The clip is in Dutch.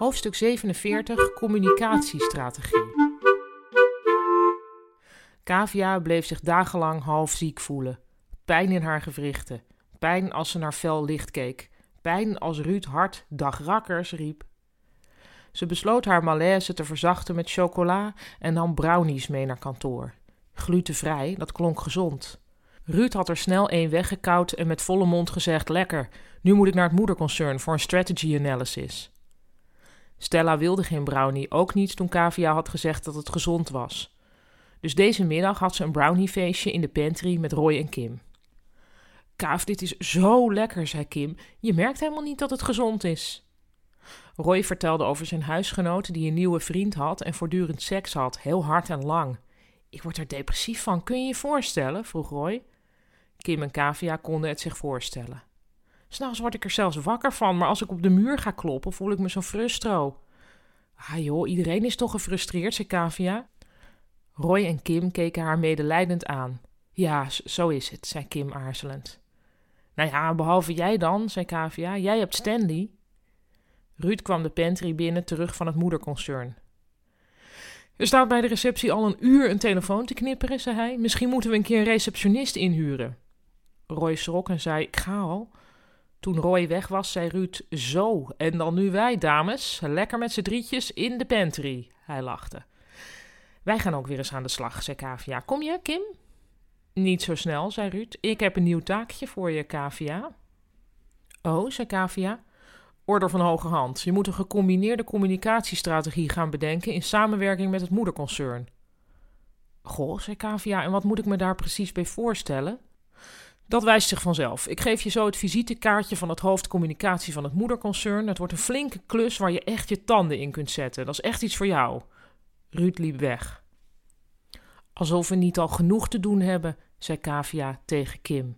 Hoofdstuk 47 Communicatiestrategie. Kavia bleef zich dagenlang half ziek voelen. Pijn in haar gewrichten. Pijn als ze naar fel licht keek. Pijn als Ruud hard dag rakkers riep. Ze besloot haar malaise te verzachten met chocola en nam brownies mee naar kantoor. Glutenvrij, dat klonk gezond. Ruud had er snel één weggekauwd en met volle mond gezegd: Lekker, nu moet ik naar het moederconcern voor een strategy analysis. Stella wilde geen brownie, ook niet toen Kavia had gezegd dat het gezond was. Dus deze middag had ze een browniefeestje in de pantry met Roy en Kim. Kaaf, dit is zo lekker, zei Kim. Je merkt helemaal niet dat het gezond is. Roy vertelde over zijn huisgenoot die een nieuwe vriend had en voortdurend seks had, heel hard en lang. Ik word er depressief van, kun je je voorstellen? vroeg Roy. Kim en Kavia konden het zich voorstellen. S'nachts word ik er zelfs wakker van, maar als ik op de muur ga kloppen, voel ik me zo frustro. Ah joh, iedereen is toch gefrustreerd, zei Kavia. Roy en Kim keken haar medelijdend aan. Ja, zo is het, zei Kim aarzelend. Nou ja, behalve jij dan, zei Kavia. Jij hebt Stanley. Ruud kwam de pantry binnen, terug van het moederconcern. Er staat bij de receptie al een uur een telefoon te knipperen, zei hij. Misschien moeten we een keer een receptionist inhuren. Roy schrok en zei: Ik ga al. Toen Roy weg was, zei Ruud: Zo, en dan nu wij, dames. Lekker met z'n drietjes in de pantry. Hij lachte. Wij gaan ook weer eens aan de slag, zei Kavia. Kom je, Kim? Niet zo snel, zei Ruud. Ik heb een nieuw taakje voor je, Kavia. Oh, zei Kavia. Order van hoge hand. Je moet een gecombineerde communicatiestrategie gaan bedenken in samenwerking met het moederconcern. Goh, zei Kavia, en wat moet ik me daar precies bij voorstellen? Dat wijst zich vanzelf. Ik geef je zo het visitekaartje van het hoofd communicatie van het moederconcern. Het wordt een flinke klus waar je echt je tanden in kunt zetten. Dat is echt iets voor jou. Ruud liep weg. Alsof we niet al genoeg te doen hebben, zei Kavia tegen Kim.